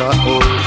in the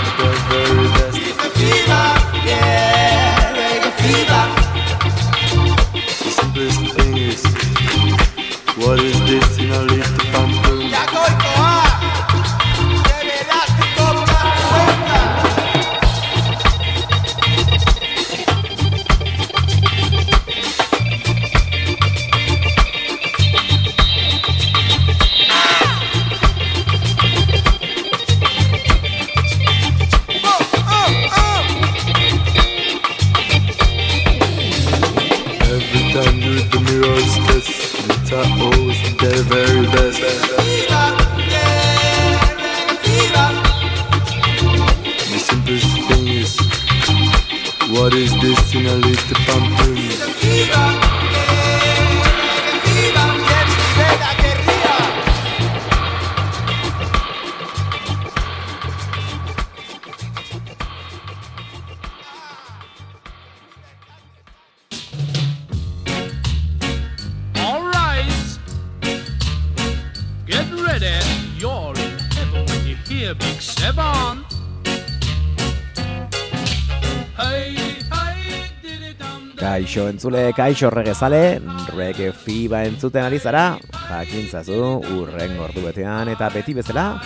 entzule, kaixo regezale, rege fiba entzuten ari zara, jakintzazu, urren gordu betean eta beti bezala,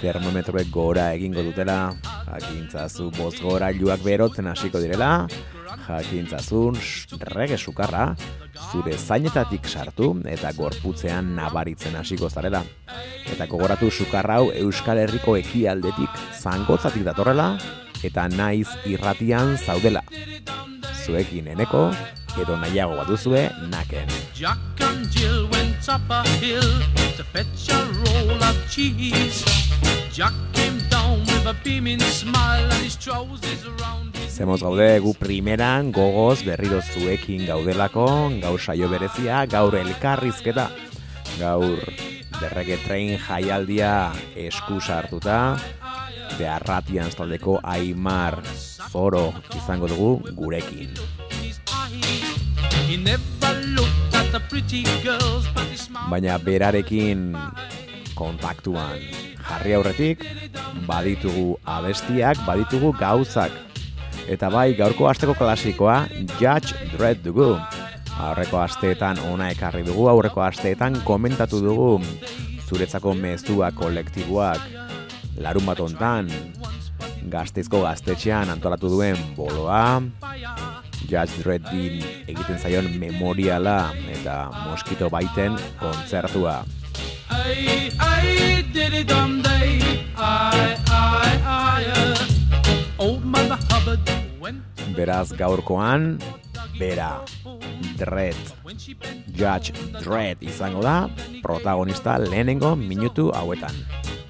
termometroek gora egingo dutela, jakintzazu boz gora iluak berotzen hasiko direla, jakintzazun rege sukarra, zure zainetatik sartu eta gorputzean nabaritzen hasiko zarela. Eta gogoratu sukarra hau Euskal Herriko ekialdetik zangotzatik datorrela, eta naiz irratian zaudela. Zuekin eneko, edo nahiago baduzue naken. Jack and Jill went up a hill to fetch a roll of cheese. Jack came down with a beaming smile and his trousers around his Zemoz gaude gu primeran gogoz berriro zuekin gaudelako, gaur saio berezia, gaur elkarrizketa, gaur derrege train jaialdia esku sartuta, beharratian taldeko Aimar Zoro izango dugu gurekin. Baina berarekin kontaktuan jarri aurretik, baditugu abestiak, baditugu gauzak. Eta bai, gaurko asteko klasikoa Judge Dredd dugu. Aurreko asteetan ona ekarri dugu, aurreko asteetan komentatu dugu zuretzako mezua kolektiboak larun bat hontan gazteizko gaztetxean antolatu duen boloa, Judge Dreddin egiten zaion memoriala eta moskito baiten kontzertua. Ay, ay, diddy dum day. Ay, ay, ay. uh. Old Mother Hubbard went Beraz gaurkoan, bera, Dredd. Judge Dredd izango da, protagonista lehenengo minutu hauetan.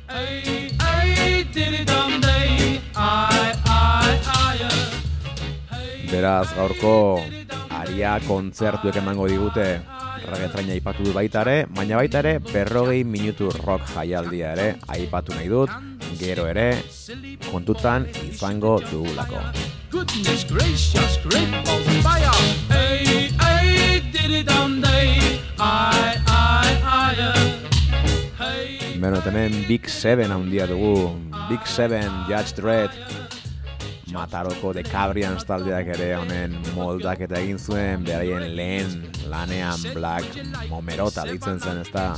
Ay, ay, diddy dum day. Beraz gaurko aria kontzertuek emango digute regetraina aipatu du baita ere, baina baita ere berrogei minutu rock jaialdia ere aipatu nahi dut, gero ere kontutan izango dugulako. Goodness gracious, great balls of fire. Hey, hey, did it on day. I, I, I. Beno, hemen Big Seven handia dugu. Big Seven, Judge Dredd, Mataroko de Cabrians taldeak ere honen moldak eta egin zuen beraien lehen lanean Black Momerota deitzen zen, ez da?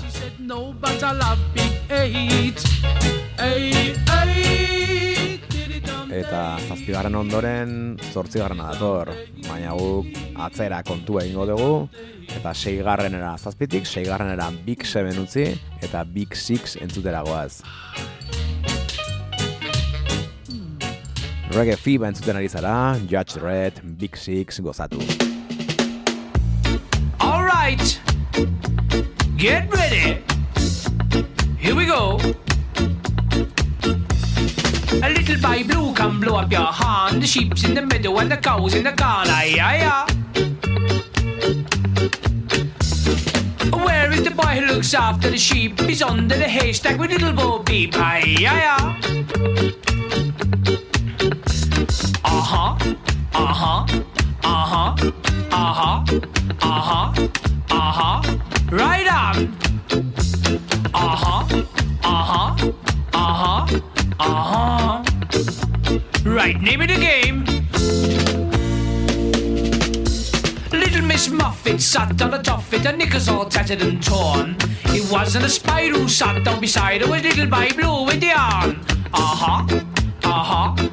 Eta zazpigarren ondoren zortzigarren dator, baina guk atzera kontua egingo dugu, eta seigarrenera zazpitik, seigarrenera Big Seven utzi, eta Big Six entzutera goaz. Reggae Fiba entzuten ari zara, Judge Red, Big Six gozatu. All right, get ready. Here we go. A little by blue can blow up your horn. The sheep's in the meadow and the cows in the corner. Yeah, yeah. Where is the boy who looks after the sheep? He's under the haystack with little Bo Peep. Aye, yeah, yeah aha, aha, aha, aha, aha, aha, right on. Aha, aha, aha, aha. Right, name of the game. Little Miss Muffet sat on a tuffet, her knickers all tattered and torn. It wasn't a spider who sat down beside her, it was little by blue with the arm. huh, uh huh.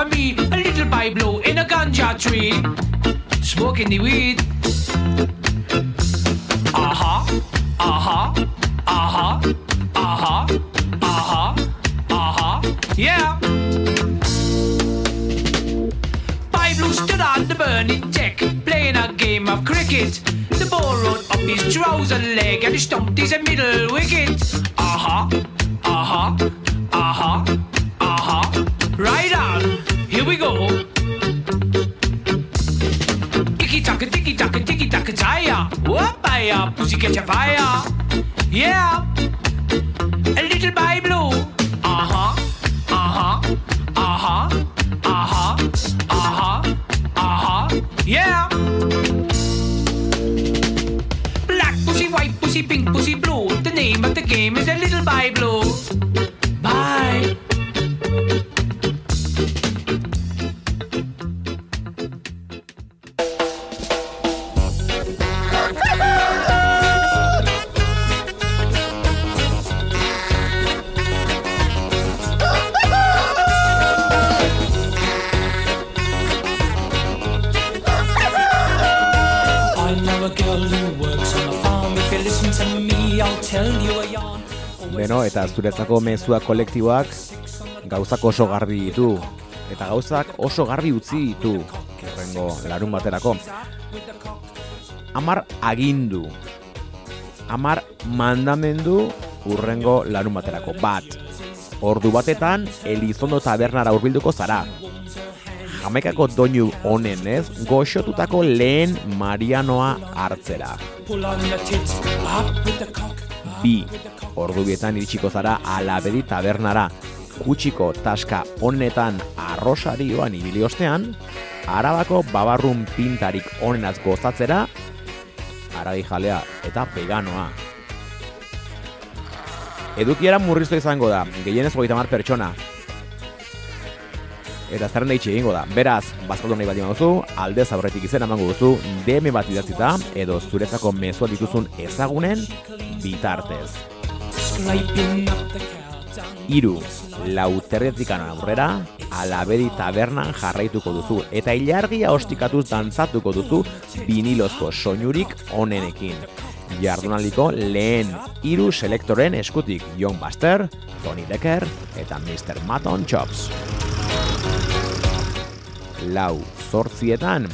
for me, a little by blue in a ganja tree. Smoking the weed. Uh huh. Uh huh. Uh huh. Yeah. By blue stood on the burning deck, playing a game of cricket. The ball rode up his trouser leg and he stumped his middle wicket. Pussy catch a fire. Yeah. Beno, eta zuretzako mezua kolektiboak gauzak oso garbi ditu. Eta gauzak oso garbi utzi ditu. Horrengo larun baterako. Amar agindu. Amar mandamendu urrengo larun baterako. Bat. Ordu batetan, Elizondo tabernara hurbilduko zara. Jamaikako doinu honen ez, goxotutako lehen Marianoa hartzera. Bi, ordu bietan iritsiko zara alabedi tabernara. Kutsiko taska honetan arrosarioan ibili ostean, arabako babarrun pintarik onenaz gozatzera, arabi jalea eta veganoa. Edukiera murriztu izango da, gehienez hogeita mar pertsona. Eta zerrenda itxi egingo da. Beraz, bazkaldu nahi baldin baduzu, aldez aurretik izena emango duzu, DM bat idatzita, edo zuretzako mezua dituzun ezagunen bitartez. Iru, lauterretikan aurrera, alabedi tabernan jarraituko duzu, eta ilargia ostikatuz dantzatuko duzu vinilozko soinurik onenekin. Jardunaliko lehen hiru selektoren eskutik John Buster, Tony Decker eta Mr. Maton Chops. Lau, zortzietan,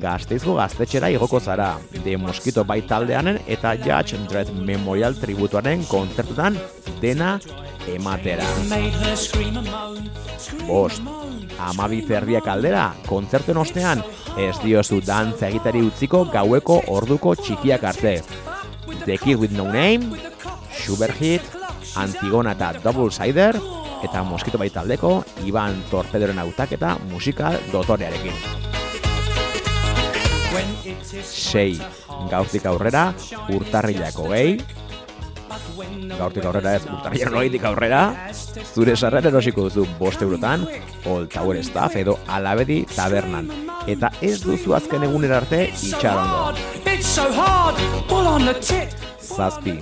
gazteizko gaztetxera igoko zara, de Mosquito bai taldeanen eta Judge Dredd Memorial tributuaren kontzertutan dena ematera. And Bost, and amabi terdiak aldera, kontzertuen ostean, ez diozu dantza egitari utziko gaueko orduko txikiak arte. The Kid with No Name, Sugar Hit, Antigona eta Double Sider, eta Moskito bai taldeko Iban Torpedoren autaketa musikal dotorearekin. Sei, gaurtik aurrera, urtarrilako gehi, gaurtik aurrera ez, urtarrilaren hogeitik aurrera, zure sarrera erosiko duzu bost eurotan, Old Tower Staff edo Alabedi tabernan. Eta ez duzu azken egunera arte tit. Zazpi,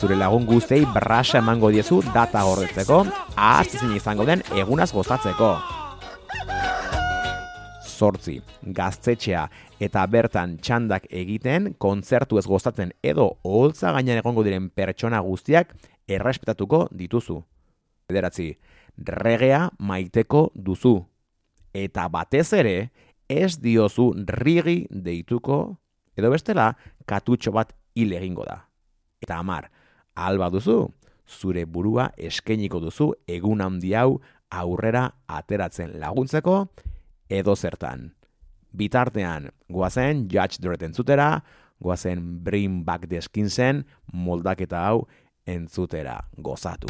zure lagun guztei brasa emango diezu data gordetzeko, ahaztezin izango den egunaz gozatzeko. Zortzi, gaztetxea eta bertan txandak egiten, kontzertu ez gozatzen edo oholtza gainean egongo diren pertsona guztiak errespetatuko dituzu. Bederatzi, regea maiteko duzu. Eta batez ere, ez diozu rigi deituko, edo bestela, katutxo bat hil egingo da. Eta amar, alba duzu, zure burua eskainiko duzu egun handi hau aurrera ateratzen laguntzeko edo zertan. Bitartean, goazen Judge Dredd entzutera, goazen Bring Back the Skinsen moldaketa hau entzutera gozatu.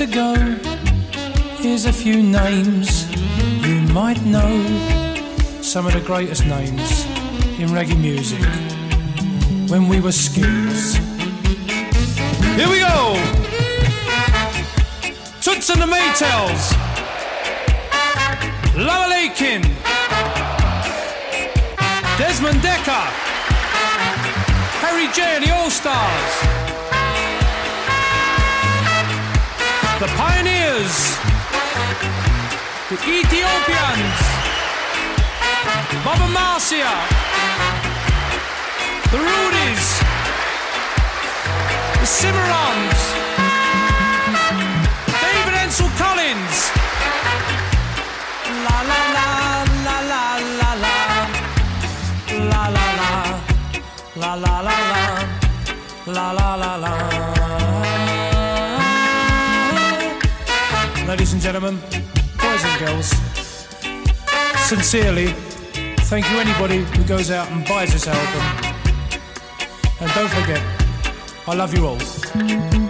To go. Here's a few names you might know. Some of the greatest names in reggae music when we were skins. Here we go! Toots and the Maytals. Lower Lakin. Desmond Decker. Harry J and the All Stars. The pioneers, the Ethiopians, Baba Marcia, the Rudies, the Cimarrons, David Ansel Collins. La la la la la la. La la la. La la la la. La la la la Ladies and gentlemen, boys and girls, sincerely, thank you anybody who goes out and buys this album. And don't forget, I love you all.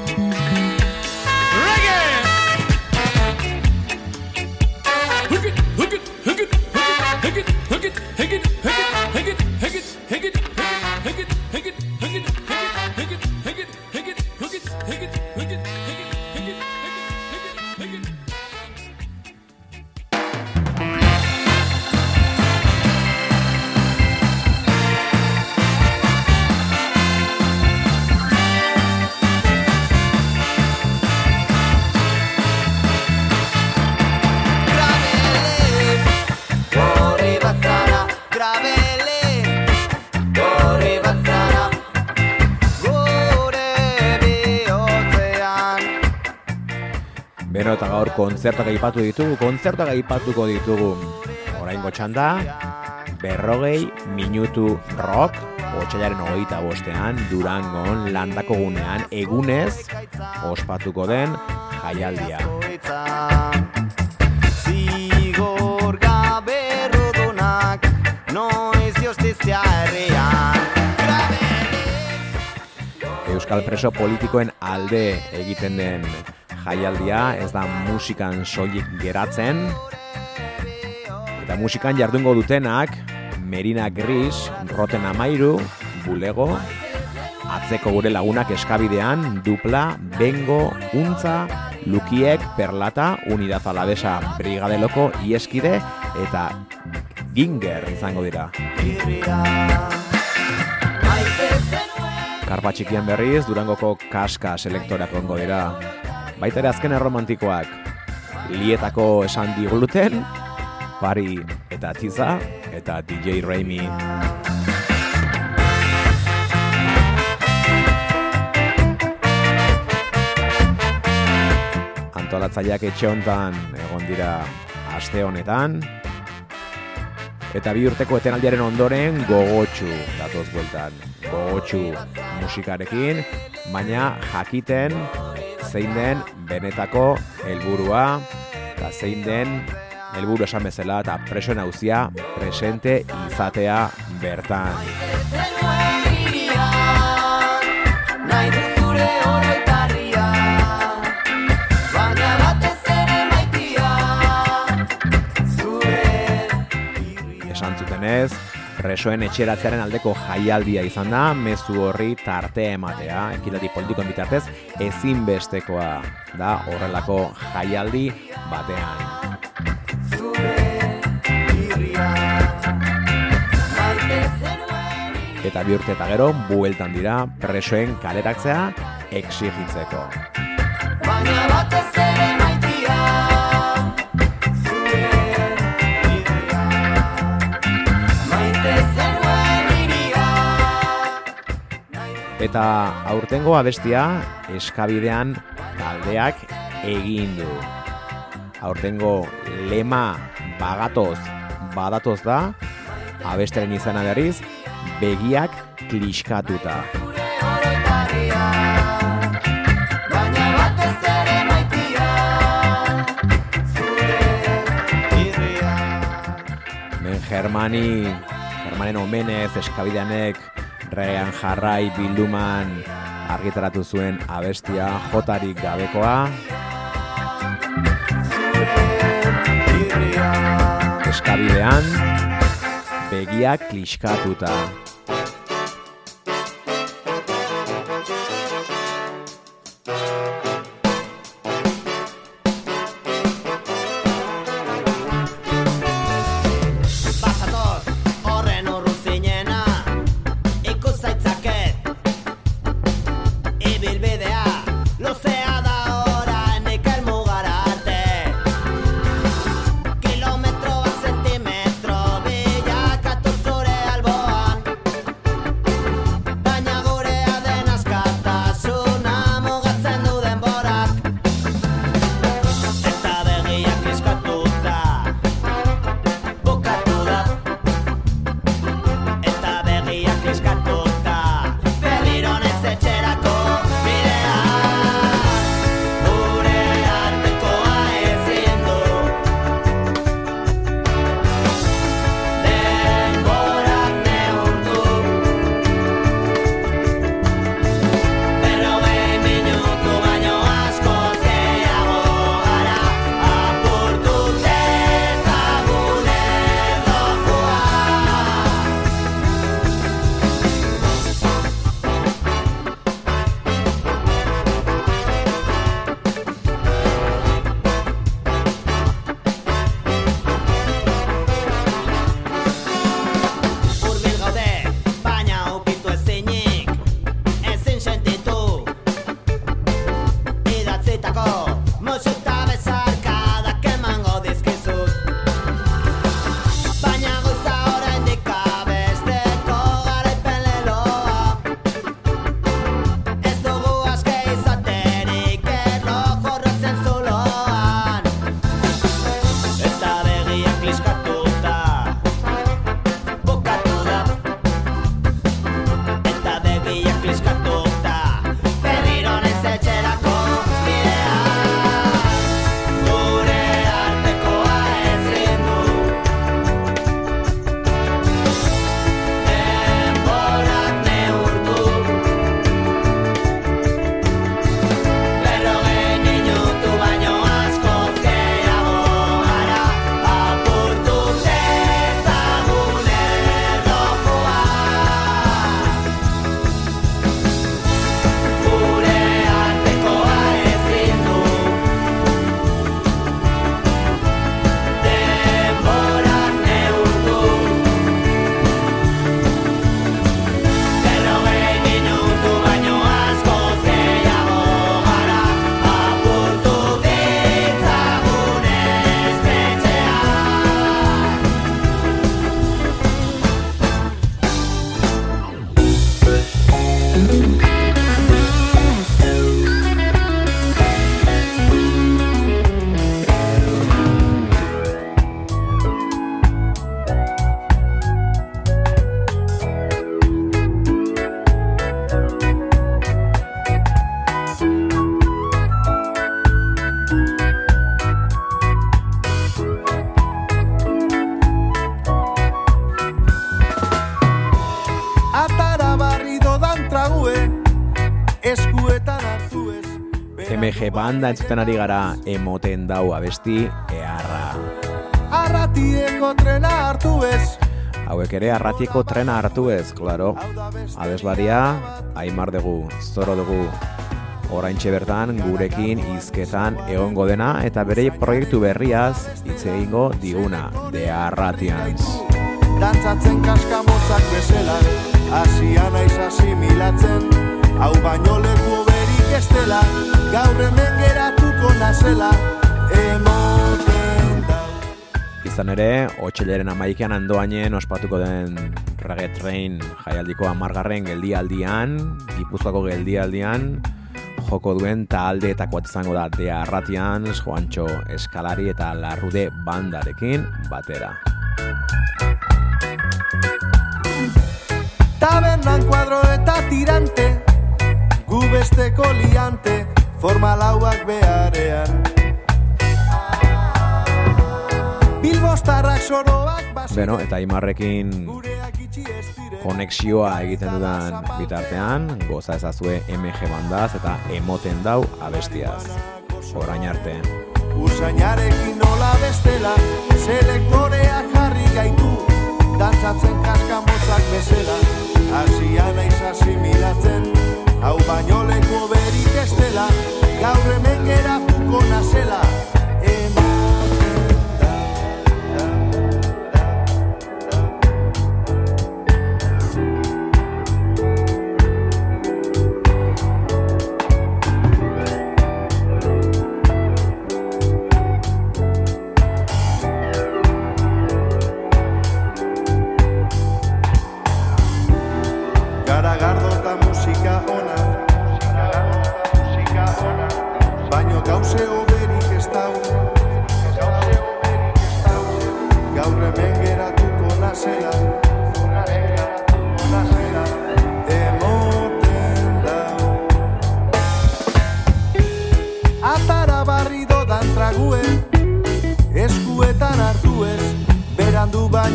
Kontzertuak aipatu ditugu, kontzertuak aipatuko ditugu. Oraingo txanda, berrogei minutu rock, otxailaren hogeita bostean, Durangon, landako gunean, egunez, ospatuko den jaialdia. Zigor gabe rodonak Noiz herrian Grabele Euskal preso politikoen alde egiten den jaialdia, ez da musikan soilik geratzen. Eta musikan jardungo dutenak, Merina Gris, Roten Amairu, Bulego, atzeko gure lagunak eskabidean, dupla, bengo, untza, lukiek, perlata, unidad alabesa brigadeloko ieskide, eta ginger izango dira. Karpa txikian berriz, Durangoko kaska selektorak ongo dira. Baita ere azken erromantikoak, lietako esan digluten, pari eta tiza, eta DJ Raimi. Antolatzaileak etxe hontan egon dira aste honetan, Eta bi urteko etenaldiaren ondoren gogotxu datoz bueltan. Gogotxu musikarekin, baina jakiten zein den benetako helburua eta zein den helburu esan bezala eta preso nauzia presente izatea bertan. Presoen etxeratzearen aldeko jaialdia izan da, mezu horri tarte ematea, ekilati politikoen bitartez, ezinbestekoa da horrelako jaialdi batean. Eta bi urte eta gero, bueltan dira presoen kaleratzea exigitzeko. Eta aurtengo abestia eskabidean taldeak egin du. Aurtengo lema bagatoz badatoz da, abesteren izana berriz, begiak kliskatuta. Men Germani, Germanen omenez, eskabideanek, rean jarrai bilduman argitaratu zuen abestia jotarik gabekoa. Eskabidean, begiak kliskatuta. Pasatoz, banda entzuten ari gara emoten dau abesti eharra. Arratieko trena hartu ez Hauek ere arratieko trena hartu ez, klaro. Abeslaria, aimar dugu, zoro dugu. Oraintxe bertan gurekin hizketan egongo dena eta bere proiektu berriaz hitz egingo diguna, de arratians. Dantzatzen kaskamotzak bezala Asia naiz asimilatzen Hau baino leku berik ez dela Gaur hemen geratuko nazela Emoten dau Izan ere, otxailaren amaikean andoainen ospatuko den Reggae Train jaialdiko amargarren geldialdian, Gipuzkoako geldialdian, joko duen taldeetako bat izango da De Arratians, Juancho Eskalari eta Larrude bandarekin batera. Tabernan kuadro eta tirante Gu besteko liante Forma lauak beharean. Bilbostarrak soroak basen Beno, eta Imarrekin konexioa egiten dudan bitartean, goza ezazue MG bandaz eta emoten dau abestiaz. Orain arte. Usainarekin nola bestela Selektoreak jarri gaitu. Dantzatzen kaskamotzak bezala Asia naiz asimilatzen Hau baino leku berik ez dela Gaur hemen geratuko nazela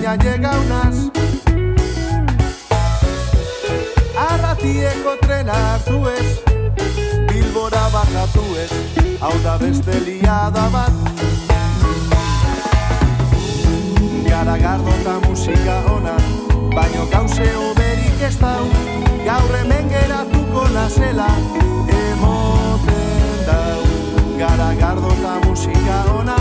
Berandu baina llegaunaz Arratieko trena hartu ez Bilbora bajatu ez Hau da beste liada bat. Garagardo eta musika ona Baino gauze oberik ez dau Gaur hemen geratuko nazela Emoten dau. Garagardo eta musika ona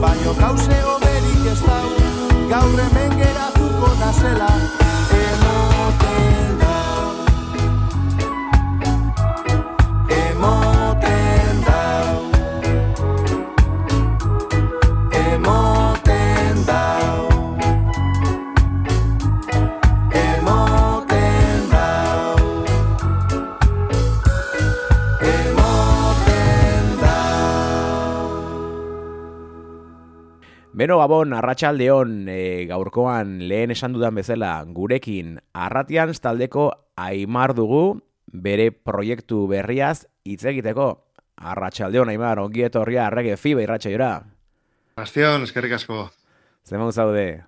Baino gauze oberik ez dau Gaur hemen geratuko nazela Emoten Beno Gabon, arratsaldeon e, gaurkoan lehen esan dudan bezala gurekin arratian taldeko Aimar dugu bere proiektu berriaz hitz egiteko. Arratsaldeon Aimar, ongi etorria arrege fiba irratsaiora. Bastion, eskerrik asko. Zemau zaude?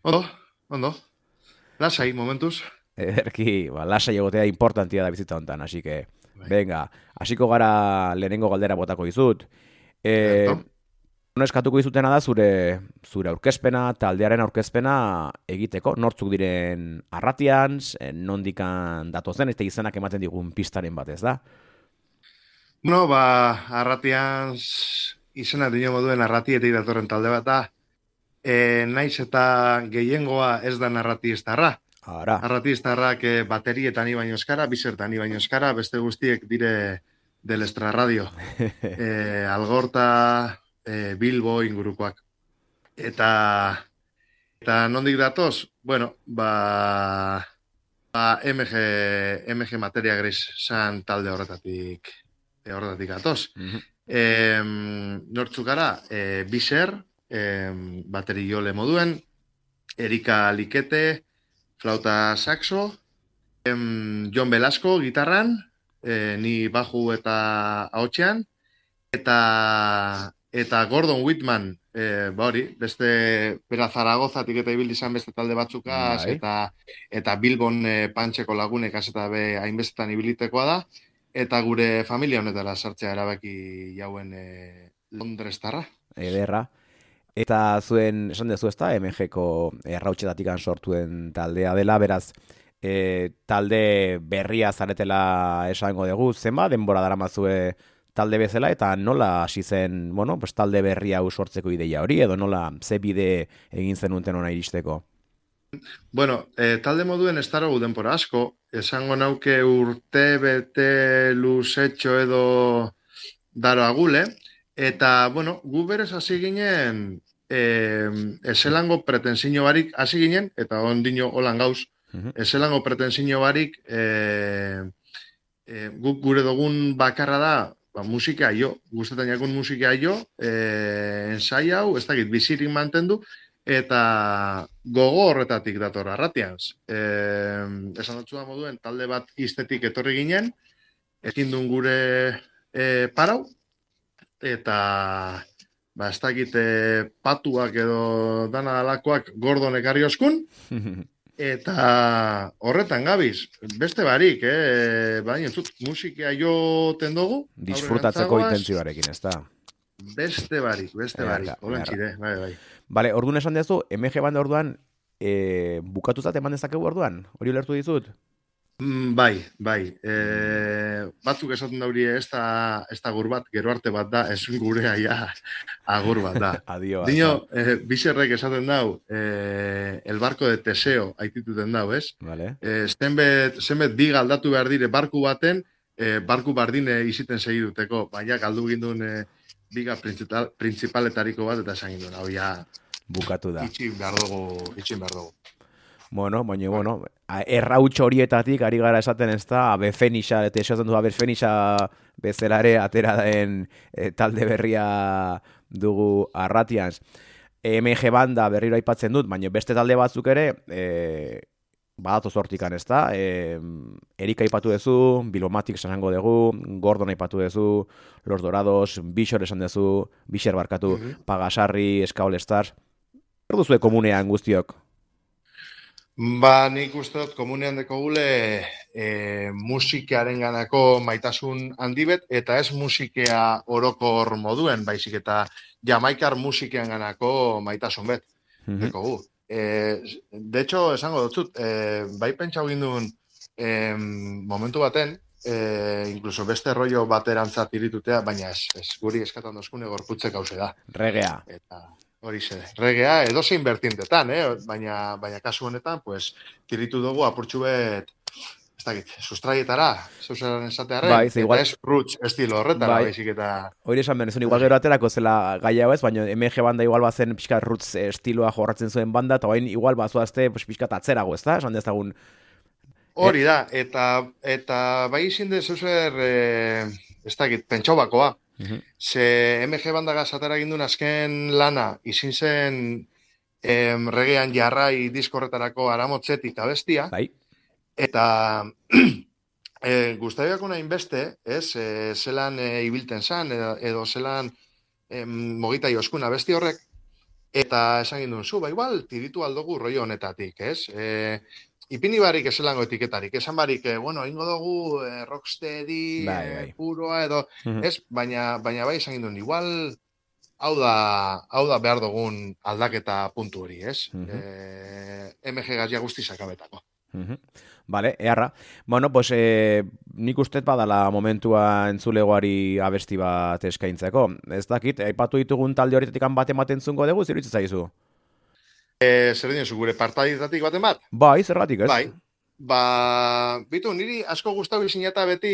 Ondo, ondo. Lasai, momentuz. Ederki, ba, lasai egotea importantia da bizitza hontan, así que, venga, hasiko gara lehenengo galdera botako dizut. E, Certo. No eskatuko dizutena da zure zure aurkezpena, taldearen aurkezpena egiteko, nortzuk diren arratians, eh, nondikan datozen, eta izenak ematen digun pistaren bat ez da. Bueno, ba, arratian izena dino moduen arratietik datorren talde bat da. E, naiz eta gehiengoa ez da narratistarra. Ara, Narratistarrak e, baterietan ni baino eskara, bizertan ni baino eskara, beste guztiek dire del Estra Radio. e, Algorta, e, Bilbo ingurukoak. Eta eta nondik datoz? Bueno, ba Ba, MG, MG Materia Gris zan talde horretatik, e, horretatik atoz. Mhm. Em, nortzuk gara, e, Biser, em, bateri jole moduen, Erika Likete, flauta saxo, em, Jon Velasco, gitarran, e, ni baju eta haotxean, eta eta Gordon Whitman, e, ba hori, beste bera Zaragozatik eta ibili izan beste talde batzukaz, Bai. eta eta Bilbon e, pantxeko lagunek eta be hainbestetan ibilitekoa da, eta gure familia honetara sartzea erabaki jauen e, Londres tarra. ederra. Eta zuen, esan dezu ez da, MG-ko errautxetatik sortuen taldea dela, beraz, e, talde berria zaretela esango dugu, zenba denbora daramazue talde bezala, eta nola hasi zen, bueno, pues talde berria hau sortzeko ideia hori, edo nola ze bide egin zenuten ona iristeko. Bueno, e, talde moduen ez dara denpora asko, esango nauke urte bete luzetxo edo daro agule, eta, bueno, gu berez hasi ginen e, eselango pretensino barik hasi ginen, eta ondino holan gauz, eselango pretensino barik e, e, guk gure dugun bakarra da ba, musika jo, gustetan jakun musika jo, e, ensai hau, ez dakit, bizirik mantendu, eta gogo horretatik dator arratianz. E, esan dutzu da moduen, talde bat iztetik etorri ginen, ekin duen gure e, parau, eta ba, ez dakit patuak edo dana dalakoak gordon ekarri oskun, eta horretan gabiz, beste barik, eh, baina entzut, musika joten dugu, Disfrutatzeko intentzioarekin, ez da? Beste barik, beste barik, ederra. txide, bai, bai. Bale, orduan esan dezu, MG banda orduan, e, bukatuzat eman dezakegu orduan? Hori ulertu dizut? Mm, bai, bai. E, batzuk esaten dauri ez da, ez da agur bat, gero arte bat da, ez gure aia agur bat da. Adio. Dino, eh, biserrek esaten dau, eh, el barco de Teseo aitituten dau, ez? Vale. Eh, zenbet, zenbet bi galdatu behar dire barku baten, eh, barku bardine iziten segiduteko, baina galdu gindun eh, biga principal, principaletariko bat, eta esan gindun, hau ja, Bukatu da. itxin behar dugu, itxin behar dugu. Bueno, baina, bueno, a- errautxo horietatik ari gara esaten ez da, abe fenixa, eta esaten du abe fenixa bezala ere atera den eh, talde berria dugu arratianz. MG banda berriro aipatzen dut, baina beste talde batzuk ere, e, badatu zortikan ez da, e, Erika aipatu duzu, Bilomatik esango dugu, Gordon aipatu duzu, Los Dorados, Bixor esan duzu, Bixer barkatu, Pagasarri, Skaol Stars, Zer duzue komunean guztiok? Ba, nik uste dut komunean deko gule e, musikaren ganako maitasun handibet, eta ez musikea orokor moduen, baizik eta jamaikar musikean ganako maitasun bet, deko gu. E, de hecho, esango dutzut, e, bai pentsau gindun e, momentu baten, e, incluso beste rollo baterantzat iritutea, baina ez, ez guri eskatan dozkune gorputzek hause da. Regea. Eta hori ze, regea edozein bertintetan, eh? baina, baina kasu honetan, pues, tiritu dugu apurtxu bet, ez dakit, sustraietara, zeusaren esatearen, Bai, ze igual- ez roots estilo horretara, Bai. baizik eta... Hori esan benezun, igual gero aterako zela gai ez, baina MG banda igual bazen pixka roots eh, estiloa jorratzen zuen banda, eta bain igual bazoazte pues, pixka atzerago, ez da? Esan dezagun, Hori da, eta, eta bai izin de zeuser, eh, ez dakit, pentsau bakoa. Ze MG bandaga atera gindun azken lana, izin zen em, regean jarrai diskorretarako aramotzetik abestia, bai, Eta e, guztabiako nahi beste, ez, e, zelan e, ibilten zan, edo, edo zelan e, mogita joskuna besti horrek, eta esan ginduen zu, ba, igual, tiritu aldogu rollo honetatik, ez? E, ipini barik ezelango etiketarik, esan barik, e, bueno, ingo dugu e, rocksteady, Bai, e, bai. puroa, edo, Mhm. ez, baina, baina bai esan ginduen, igual, hau da, hau da behar dugun aldaketa puntu hori, ez? Mhm. e, MG gazia guzti sakabetako. Vale, eharra. Bueno, pues eh, nik ustet badala momentua entzulegoari abesti bat eskaintzeko. Ez dakit, aipatu ditugun talde horretatik bat ematen zungo dugu, zer zaizu? E, zer dinozu, gure partaidetatik baten bat? Bai, zergatik ez? Bai. Ba, bitu, niri asko gustau izin eta beti,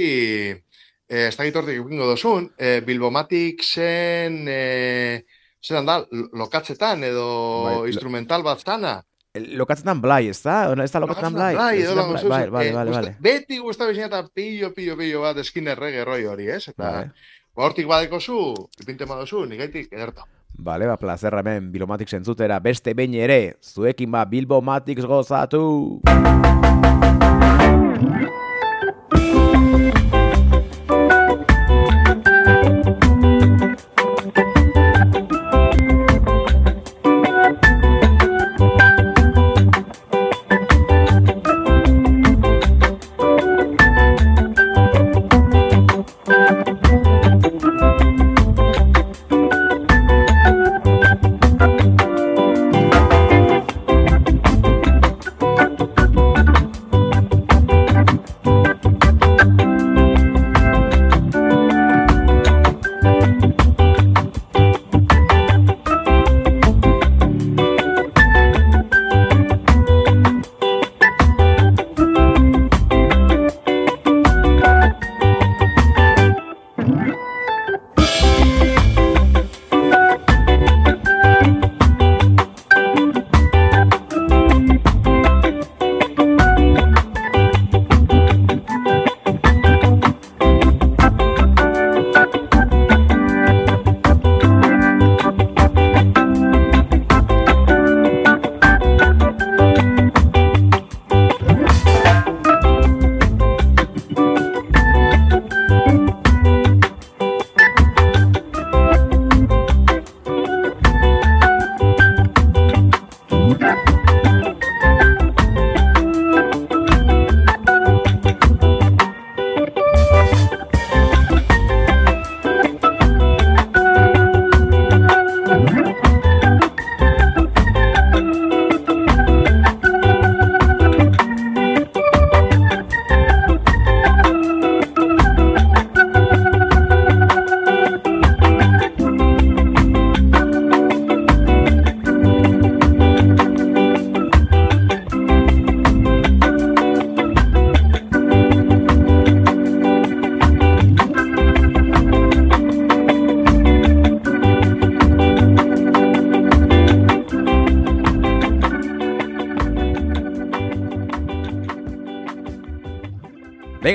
e, ez da gitortik ikingo dozun, e, Bilbomatik zen, e, zelan da, lo- lokatzetan edo Bai, instrumental bat zana. lokatzetan blai, ez da? Ez da lokatzetan blai? Blai, edo zeuzen. Bai, bai, Eh, bai, bai. Beti gusta bezina eta pillo, pillo, pillo bat eskin errege roi hori, ez? Eta Bai. ba, hortik badeko zu, ipinte madozu, nigaitik ederto. Bale, ba, plazerra hemen Bilomatik sentzutera beste behin ere, zuekin ba Bilbomatik gozatu.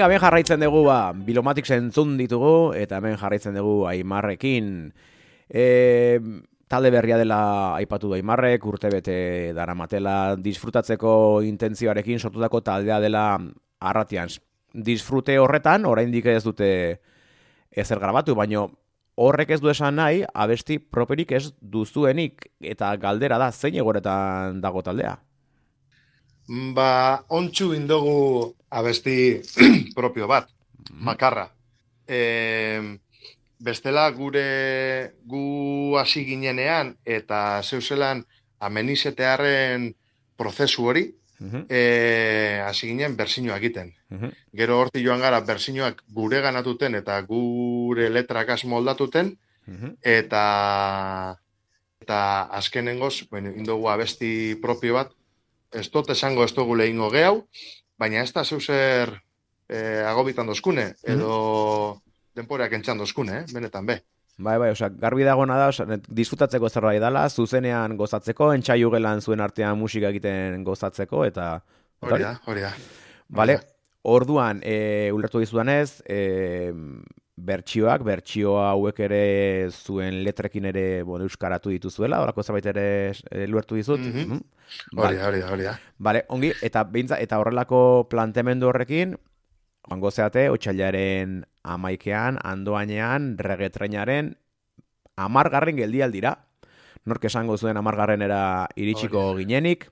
Venga, ben jarraitzen dugu, ba, Bilomatik sentzun ditugu, eta hemen jarraitzen dugu Aimarrekin. E, talde berria dela aipatu du Aimarrek, urte bete daramatela, disfrutatzeko intentzioarekin sortutako taldea dela arratian. Disfrute horretan, oraindik ez dute ezer grabatu, baino horrek ez du esan nahi, abesti properik ez duzuenik, eta galdera da, zein egoretan dago taldea? Ba, ontsu indogu abesti propio bat, makarra. E, bestela gure gu hasi ginenean eta zeuzelan amenizetearen prozesu hori, Mhm, e, hasi ginen bersinoak egiten. mhm. Gero horti joan gara bersinoak gure ganatuten eta gure letrak moldatuten, Mhm. eta eta azkenengoz, bueno, indogu abesti propio bat, ez dut esango ez dugu lehingo gehau, baina ez da zeuzer eh, agobitan dozkune, edo denporeak entxan dozkune, eh? benetan be. Bai, bai, osea, garbi dagona da, osea, disfrutatzeko zerbait dela, zuzenean gozatzeko, entxaiu gelan zuen artean musika egiten gozatzeko, eta... Hori da, hori da. Vale, orduan, e, ulertu dizudanez, e, bertsioak, bertsio hauek ere zuen letrekin ere bueno, euskaratu dituzuela, horako zerbait ere e, ulertu dizut. Hori Vale. da, hori hori da. Vale, ongi, eta beintza, eta horrelako planteamendu horrekin, joango zeate, otxailaren amaikean, andoainean, regetreinaren amargarren geldialdira. Nork esango zuen amargarrenera iritsiko ginenik,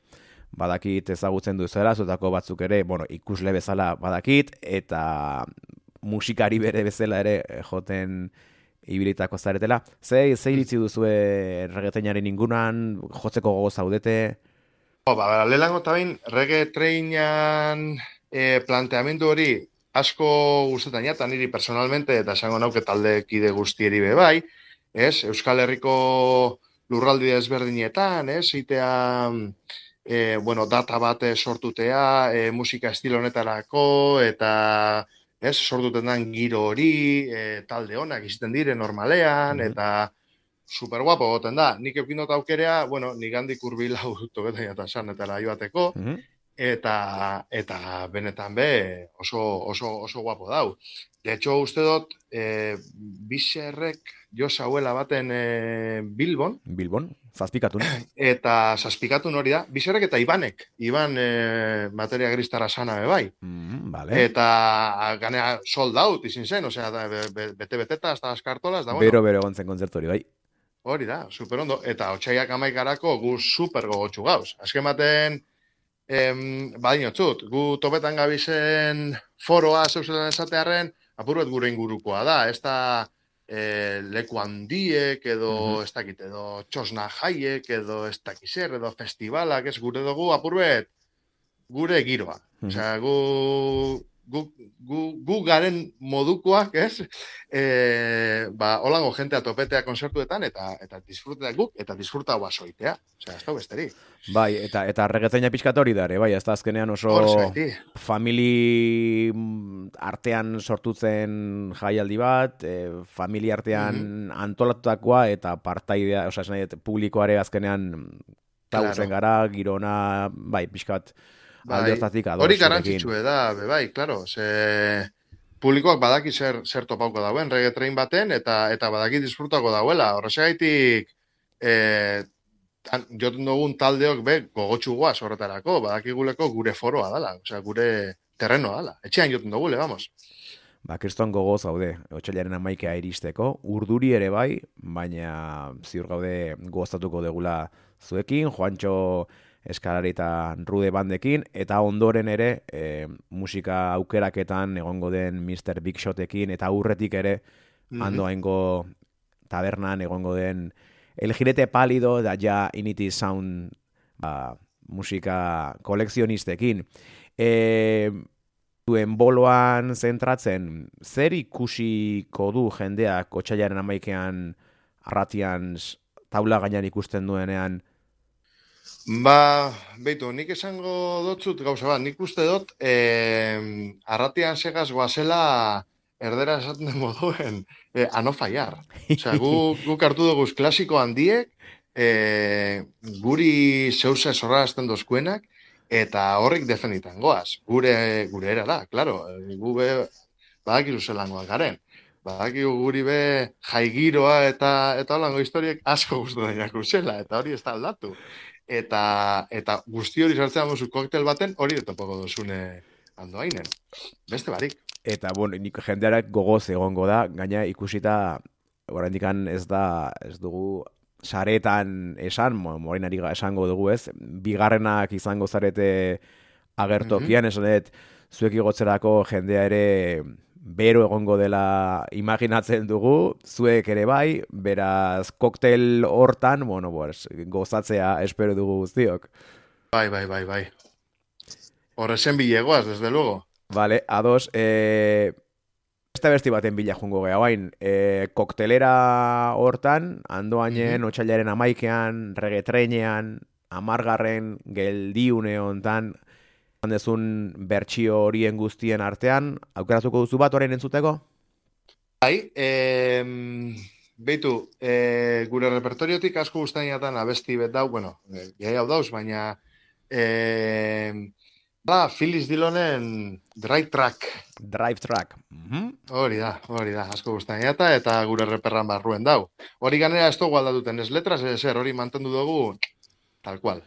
badakit ezagutzen duzuela, zuetako batzuk ere, bueno, ikusle bezala badakit, eta musikari bere bezala ere eh, joten ibilitako zaretela. Ze, ze iritzi duzue regeteinaren ingunan, jotzeko gogo zaudete? Oh, ba, lehenengo eta bain, rege treinan e, planteamendu hori asko gustetan ja, niri personalmente, eta esango nauke talde kide guztieri be bai, ez? Euskal Herriko lurraldi ezberdinetan, ez? Itea, e, bueno, data bat eh, sortutea, e, musika estilo honetarako, eta ez, sortuten den giro hori, e, talde honak izten dire normalean, Mhm. eta super guapo goten da. Nik eukin dut aukerea, bueno, nik handik urbil hau tobetan eta san eta joateko, Mhm. eta eta benetan be oso oso oso guapo dau. De hecho, uste dut, e, biserrek jo zauela baten e, Bilbon, Bilbon, zazpikatun. eta zazpikatun hori da, biserrek eta Ibanek, Iban e, materia gristara sana be bai. Mm, vale. Eta ganea sold out izin zen, osea, be- be- bete-beteta, hasta las kartolas, da, bueno, Bero, bero egon zen kontzertu hori, bai. hori da, super ondo. Eta otxaiak amaikarako gu super gogotxu gauz. Azken baten, em, badinotzut, gu topetan gabizen foroa zeuzelan esatearen, apurbet gure ingurukoa da, ez da e, leku handiek, edo Mhm. ez dakit, edo txosna jaiek, edo ez dakizer, edo festivalak, ez gure dugu apurbet gure giroa. Mhm. Osea, gu, gu, gu, gu garen modukoak, ez? E, ba, holango jentea topetea konzertuetan, eta eta disfrutea guk, eta disfruta basoitea. Osea, ez da besteri. Bai, eta eta reggaetoina pixkat hori da bai, ez da azkenean oso famili mm, artean sortutzen jaialdi bat, e, familia artean Mhm. antolatutakoa eta partaidea, osea, publikoare azkenean tauzen Claro. gara, girona, bai, pixkat Bai. Hori zurekin. garrantzitsue da, be bai, claro, ze publikoak badaki zer, zer topauko dauen reggaetrain baten, eta eta badaki disfrutako dauela. Horrexegaitik, e, tan, joten dugun taldeok be gogotsu guaz horretarako, badakiguleko gure foroa dala, osea, gure terrenoa dala. Etxean joten dugule, vamos. Ba, kriston gogoz gaude, otxailaren amaikea iristeko, urduri ere bai, baina ziur gaude gozatuko degula zuekin, Juancho Eskalari eta Rude bandekin, eta ondoren ere e, musika aukeraketan egongo den Mr. Big Shotekin, eta aurretik ere Mhm. ando haingo tabernan egongo den El Jirete Pálido da ja Inity Sound ba, musika kolekzionistekin. E, duen boloan zentratzen, zer ikusiko du jendeak otxailaren amaikean arratian taula gainean ikusten duenean, Ba, beitu, nik esango dotzut gauza bat, nik uste dut, eh, arratian segaz goazela erdera esaten den moduen, eh, ano fallar. Osea, gu, guk hartu dugu klasiko handiek, eh, guri zeusa zorrazten dozkuenak, eta horrik defenditan goaz. Gure, gure era da, klaro, eh, gu be, badakizu zelangoak garen. Badakigu guri be jaigiroa eta eta holango historiek asko gustu da zela, eta hori ez da aldatu eta eta guzti hori sartzen duzu koktel baten, hori etopoko duzune andoainen. Beste barik. eta bueno, nik jendearak gogoz egongo da, gaina ikusita oraindikan ez da, ez dugu saretan esan, mo- morenari ga- esango dugu ez, bigarrenak izango zarete agertokian, esan dut, zuek igotzerako jendea ere bero egongo dela imaginatzen dugu, zuek ere bai, beraz koktel hortan, bueno, pues, gozatzea espero dugu guztiok. Bai, bai, bai, bai. Horrezen bilegoaz, desde luego. Vale, ados, eh, beste besti baten bila jungo gea bain, eh, koktelera hortan, andoainen, otxailaren amaikean, regetreinean, amargarren, geldiune hontan, handezun bertsio horien guztien artean, aukeratuko duzu bat orain entzuteko? Bai, eh, beitu, eh, gure repertoriotik asko guztainatan abesti bet dau, bueno, eh, gai hau dauz, baina eh, da, Phyllis Dillonen Dry Track. Drive Track. Mhm. Hori da, hori da, asko guztainata eta gure reperran barruen dau. Hori ganera ez dugu aldatuten, ez letras, ez zer, hori mantendu dugu tal cual.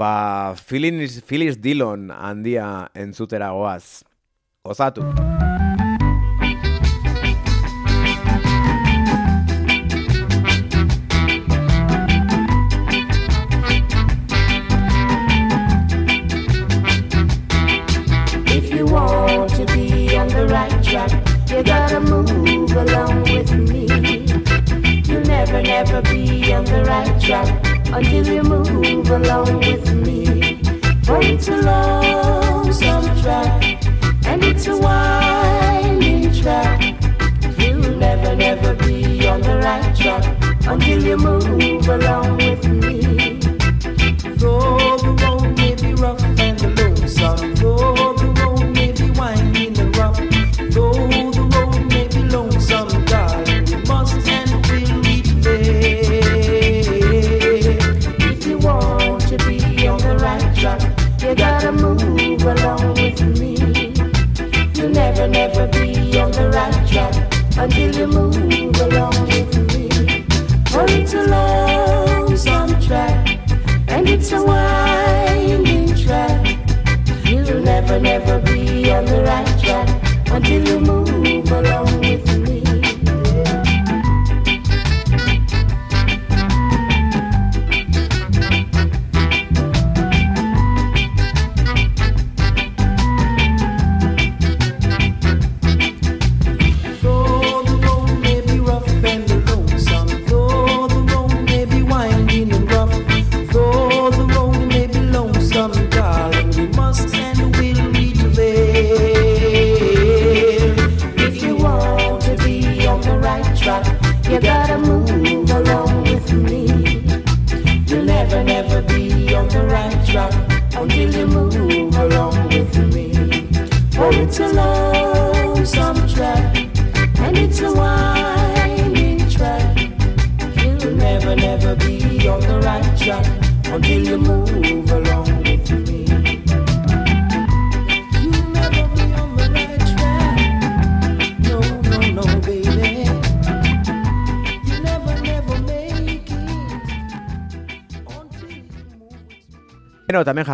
Ba, Phyllis, Phyllis Dillon handia entzutera goaz. Gozatu.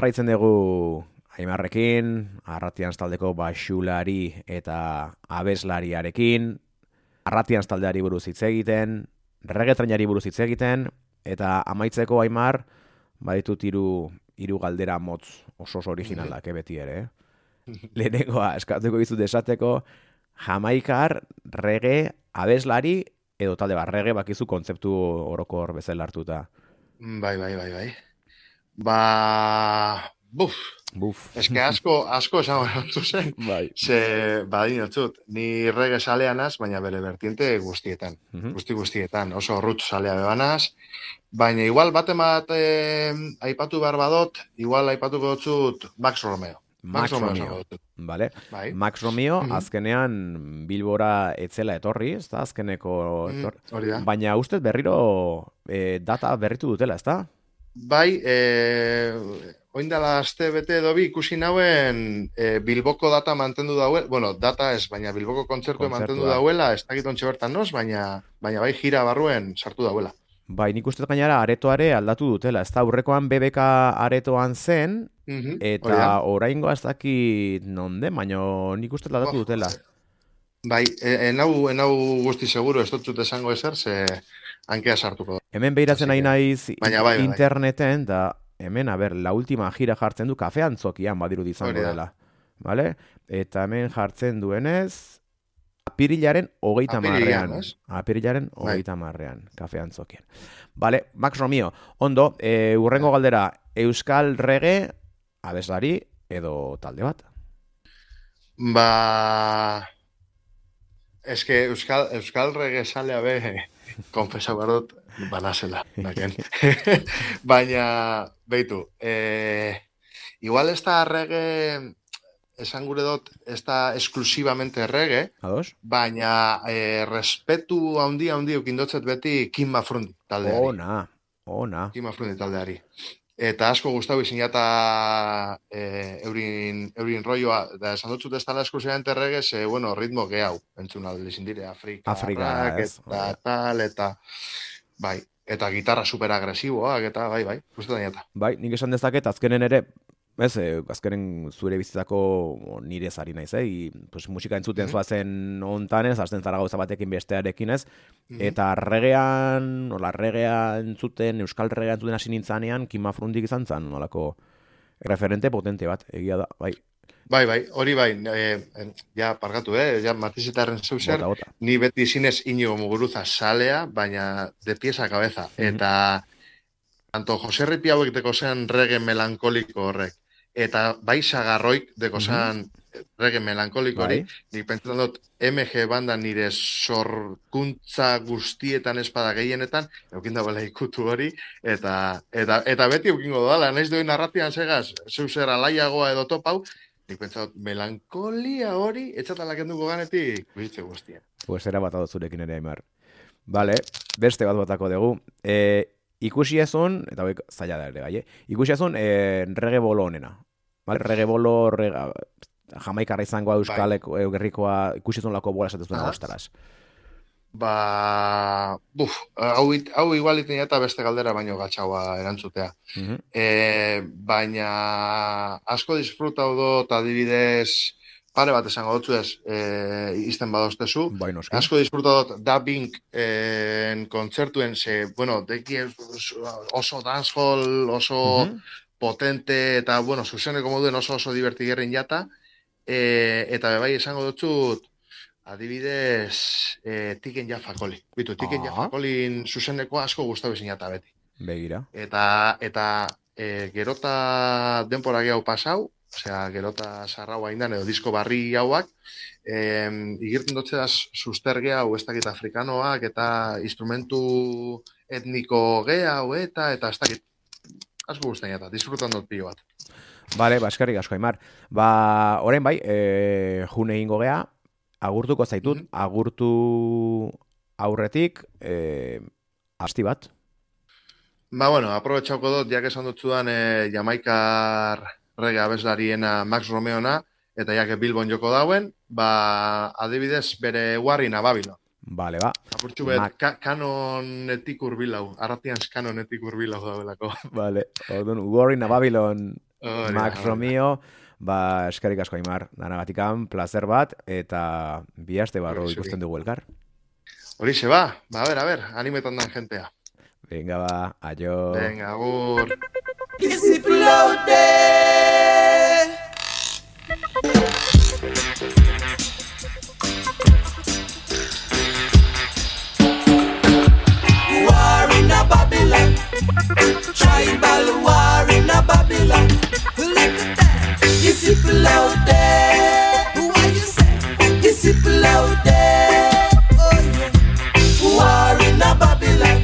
Jarraitzen dugu Aimarrekin, Arratian taldeko basulari eta abeslariarekin, Arratian taldeari buruz hitz egiten, regetrainari buruz hitz egiten, eta amaitzeko Aimar, baditut hiru hiru galdera motz oso oso originalak, eh, beti ere. eh? Lehenengoa, eskatuko dizut esateko, jamaikar, rege, abeslari, edo talde bat, rege bakizu kontzeptu orokor bezala hartuta. Bai, bai, bai, bai. Ba, buf, Buf. eske asko, asko esan behar zen. Bai. Ze, badinotzut, ni rege saleanaz, baina bere vertiente guztietan. Mhm. Guzti guztietan, oso rut salea bebanaz. Baina igual bat eh, aipatu behar badot, igual aipatuko dut Max Romeo. Max Romeo Romeo. Vale. Bai. Max Romeo Mhm. azkenean Bilbora etzela etorri, ez da, azkeneko Mm, etor... hori da. Baina ustez berriro eh, data berritu dutela, ez da? Bai, e, oin dela aste bete edo bi ikusi nauen e, Bilboko data mantendu dauela, bueno, data ez, baina Bilboko kontzertu mantendu dauela, ez dakit ontxe bertan noz, baina, baina bai gira barruen sartu dauela. Bai, nik uste gainera aretoare aldatu dutela, ez da, aurrekoan BBK aretoan zen, Mhm, hori eta oraingoa ez dakit nonde, baina nik uste aldatu dutela. Bai, e, enau, enau guzti seguro, ez dut esango ezer, ze hankea sartuko da. Hemen behiratzen nahi naiz bai, bai, bai. interneten, da hemen, a ber, la última gira jartzen du kafe antzokian badirudi izango Hori da. dela. Vale? Eta hemen jartzen duenez, apirilaren hogeita marrean. Apirilaren Bai. hogeita marrean, kafe antzokian. Vale, Max Romeo, ondo, e, urrengo galdera, Euskal Rege, abeslari, edo talde bat. Ba... Eske Euskal, Euskal rege salea be, konfesa behar dut, banazela. Baina, beitu, e, igual ez da rege, esan gure dut, ez da esklusivamente rege, Ados? baina e, respetu handi handi ukindotzet beti Kim Mafrundi taldeari. Ona, ona. Kim Mafrundi taldeari. Eta asko gustau izin jata e, eurin, eurin rolloa, da esan dut ez dala esklusivamente reggae, ze, bueno, ritmo gehau, entzun alde izin dire, Afrika, Afrika, rock, ez, eta tal, eta, bai, eta gitarra super agresiboak, eta bai, bai, guztetan jata. Bai, nik esan dezaket, azkenen ere, ez, eh, azkenen zure bizitzako nire zari naiz, eh? I, pues, musika entzuten Mhm. zoazen ontan ez, hasten zara gauza batekin bestearekin ez, Mhm. eta regean, nola, regea entzuten, euskal regea entzuten hasi nintzanean, Kima Frundik izan zan, nolako referente potente bat, egia da, bai, Bai, bai, hori bai, e, ja, pargatu, eh, ja, matizetarren zeuser, ni beti zinez inigo muguruza salea, baina de pies a cabeza. Mhm. Eta tanto Jose Ripi hauek zen rege melankoliko horrek, eta bai sagarroik deko zen rege melankoliko hori, Bai. nik pentsatzen dut MG banda nire sorkuntza guztietan espada gehienetan, eukin dagoela ikutu hori, eta, eta, eta beti eukingo dala, naiz duen narratian segaz, zeu zer alaiagoa edo topau, nik pentsatzen dut melankolia hori, etxatala kenduko ganetik, bizitze guztien. Pues era bat zurekin ere, Aimar. Vale, beste bat batako dugu. E, ikusi ezun, eta hauek zaila da ere, bai, eh? ikusi ezun e, rege bolo honena. Vale, rege bolo, rega, jamaikarra izangoa euskaleko, bai. gerrikoa, ikusi ezun lako bola esatez Aha. ostaraz. Ba, buf, hau, hau igual iten eta beste galdera baino gatxaua erantzutea. Mhm. E, baina asko disfrutau dut adibidez pare bat esango dutzu ez, e, izten badoztezu. Bai. Asko disfruta dut Da Bink en kontzertuen, ze, bueno, deki oso dancehall, oso Mhm. Potente, eta, bueno, zuzeneko moduen oso oso divertigerrin jata, e, eta bebai esango dutzut, adibidez, e, tiken jafakoli. Bitu, tiken Ah. jafakolin zuzeneko asko gustatu bezin jata beti. Begira. Eta, eta e, gerota denpora gehiago pasau, osea, gerota sarrau haindan, edo disko barri hauak, e, igirten dutze da suster hau ez dakit afrikanoak, eta instrumentu etniko gehau, eta, eta ez dakit, asko guztain eta, disfrutan dut pilo bat. Bale, baskarrik asko, Aimar. Ba, orain bai, e, june egingo gea, agurtuko zaitut, Mhm. agurtu aurretik, e, asti bat. Ba, bueno, aprobetxauko dut, jak esan dut zudan, e, jamaikar rege abeslariena Max Romeona, eta jak Bilbon joko dauen, ba, adibidez, bere warrina Babylon. Bale, ba. Apurtxu bet, Mac- ka kanonetik urbilau, arratian kanonetik urbilau daudelako. Bale, orduan, Warren a Babylon, da, Max da. Romeo, ba, eskerrik asko Aimar, danagatikan, placer bat, eta bi aste zuri. ikusten dugu elkar. Horixe ba, ba, a ver, a ver, animetan dan jentea. Venga, ba, aio. Venga, agur. War tribal war in a Babylon. Look at that, is people out there? Who are you say? Is people out there? Oh yeah, war in a Babylon,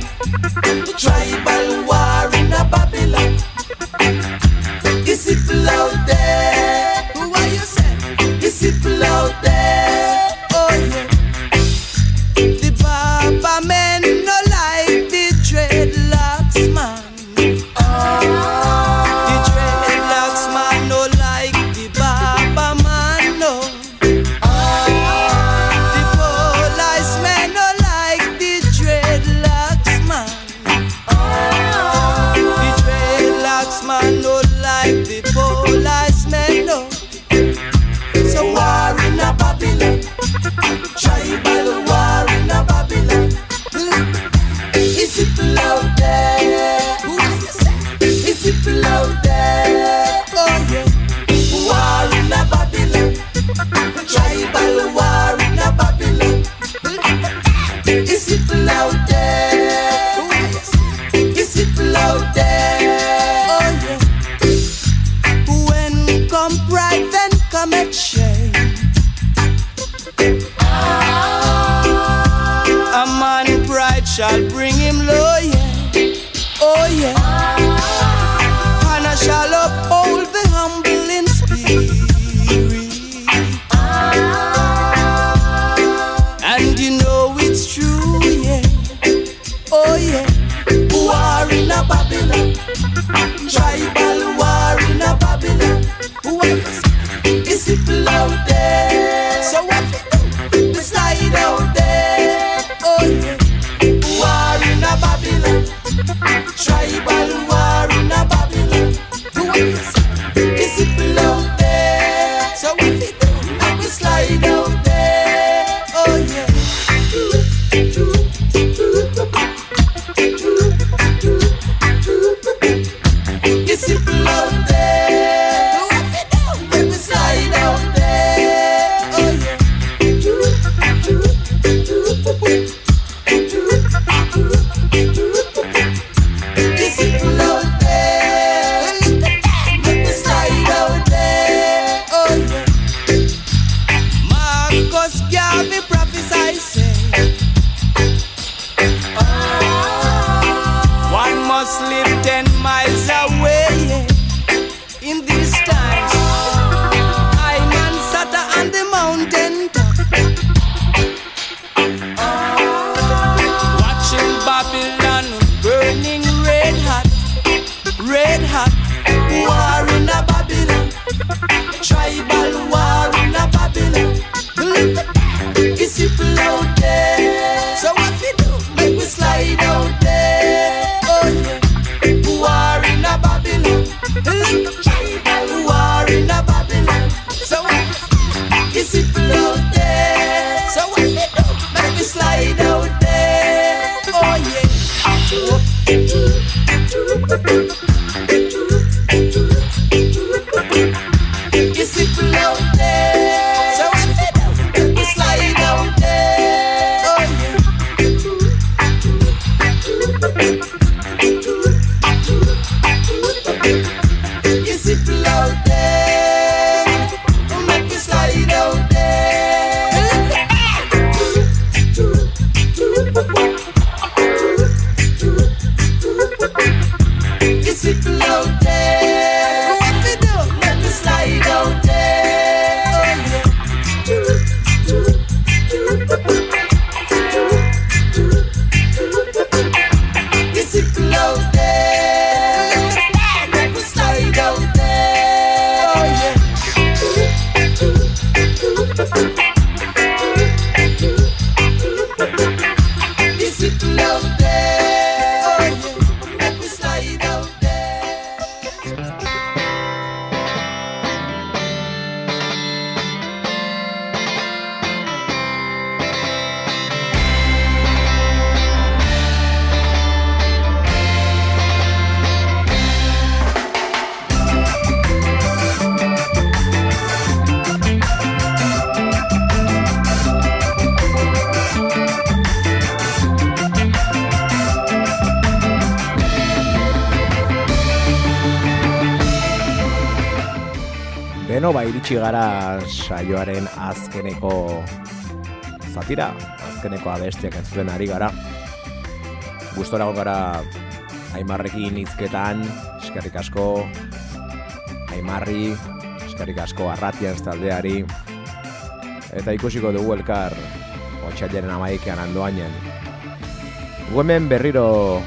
tribal war in a Babylon. Prophesy say. Oh. One must live iritsi gara saioaren azkeneko zatira, azkeneko abestiak entzuten ari gara. Gustora gara Aimarrekin hizketan, eskerrik asko, Aimarri, eskerrik asko arratian taldeari, eta ikusiko dugu elkar otxailaren amaikean andoainen. Gu hemen berriro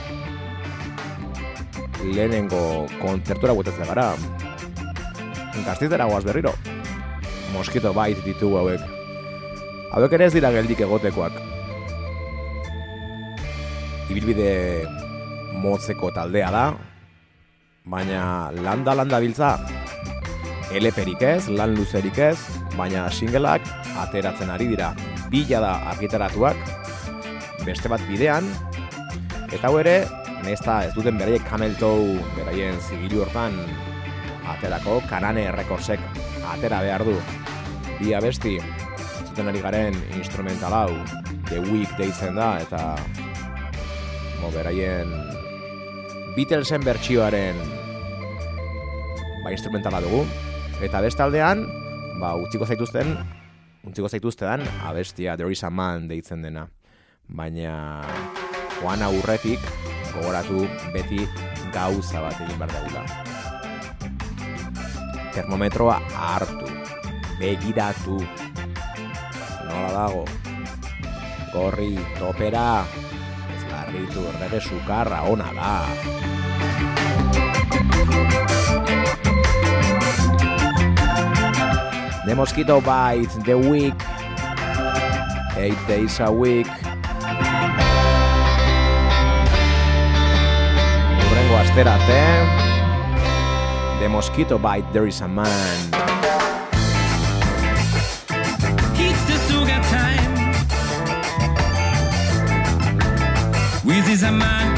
lehenengo kontzertura guetetzen gara. Gaztizera guaz berriro. Moskito bait ditugu hauek. Hauek ere ez dira geldik egotekoak. Ibilbide motzeko taldea da, baina landa landa biltza eleperik ez, lan luzerik ez, baina singleak ateratzen ari dira. Bila da argitaratuak, beste bat bidean, eta hau ere, nesta ez duten beraiek kameltou beraien zigilu hortan aterako kanane errekorsek atera behar du. Bi abesti, zuten ari garen instrumental hau, The Week deitzen da, eta mo, beraien Beatlesen bertsioaren ba, instrumentala dugu. Eta bestaldean, ba, utziko zaituzten, utziko zaituztean, abestia There is a Man deitzen dena. Baina, joan aurretik, gogoratu beti gauza bat egin behar dugula. Termometroa hartu, begiratu, nola dago, gorri, topera, ez garritu, errege sukarra, ona da. The Mosquito Bite, The Week, Eight Days a Week. Urrengo astera arte, The Mosquito Bite, There is a Man. It's the sugar time. With is a man,